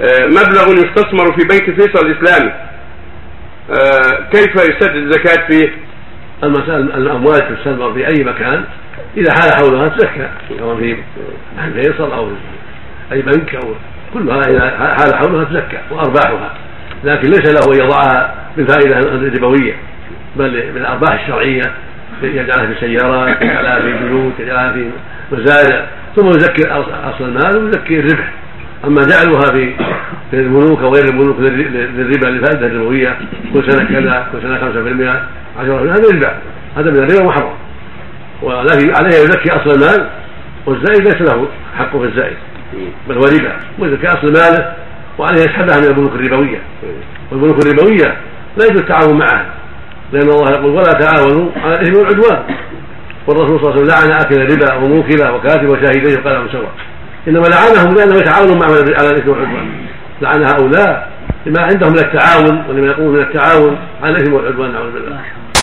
آه، مبلغ يستثمر في بنك فيصل الإسلامي. آه، كيف يسدد الزكاة فيه؟ المسألة الأموال تستثمر في أي مكان إذا حال حولها تزكى سواء في فيصل أو أي بنك أو كلها إذا حال حولها تزكى وأرباحها. لكن ليس له أن يضعها بالفائدة الربوية بل بالأرباح الشرعية يجعلها في سيارات يجعلها في بيوت يجعلها في مزارع ثم يزكي أصل المال ويزكي الربح. أما جعلها في في البنوك أو غير البنوك للربا للفائدة الربوية كل سنة كذا كل سنة 5% 10% هذا ربا. هذا من الربا محرم. ولكن عليه يزكي أصل المال والزائد ليس له حق في الزائد بل هو ربا. ويزكي أصل ماله وعليه يسحبها من البنوك الربوية. والبنوك الربوية لا يجوز التعاون معها لأن الله يقول ولا تعاونوا على الإثم والعدوان والرسول صلى الله عليه وسلم لعن آكل الربا وموكله وكاتب وشاهديه وقال سواء إنما لعنهم لأنهم يتعاونون معه على الإثم والعدوان. لعن هؤلاء لما عندهم من التعاون ولما يقومون من التعاون الإثم والعدوان نعوذ بالله.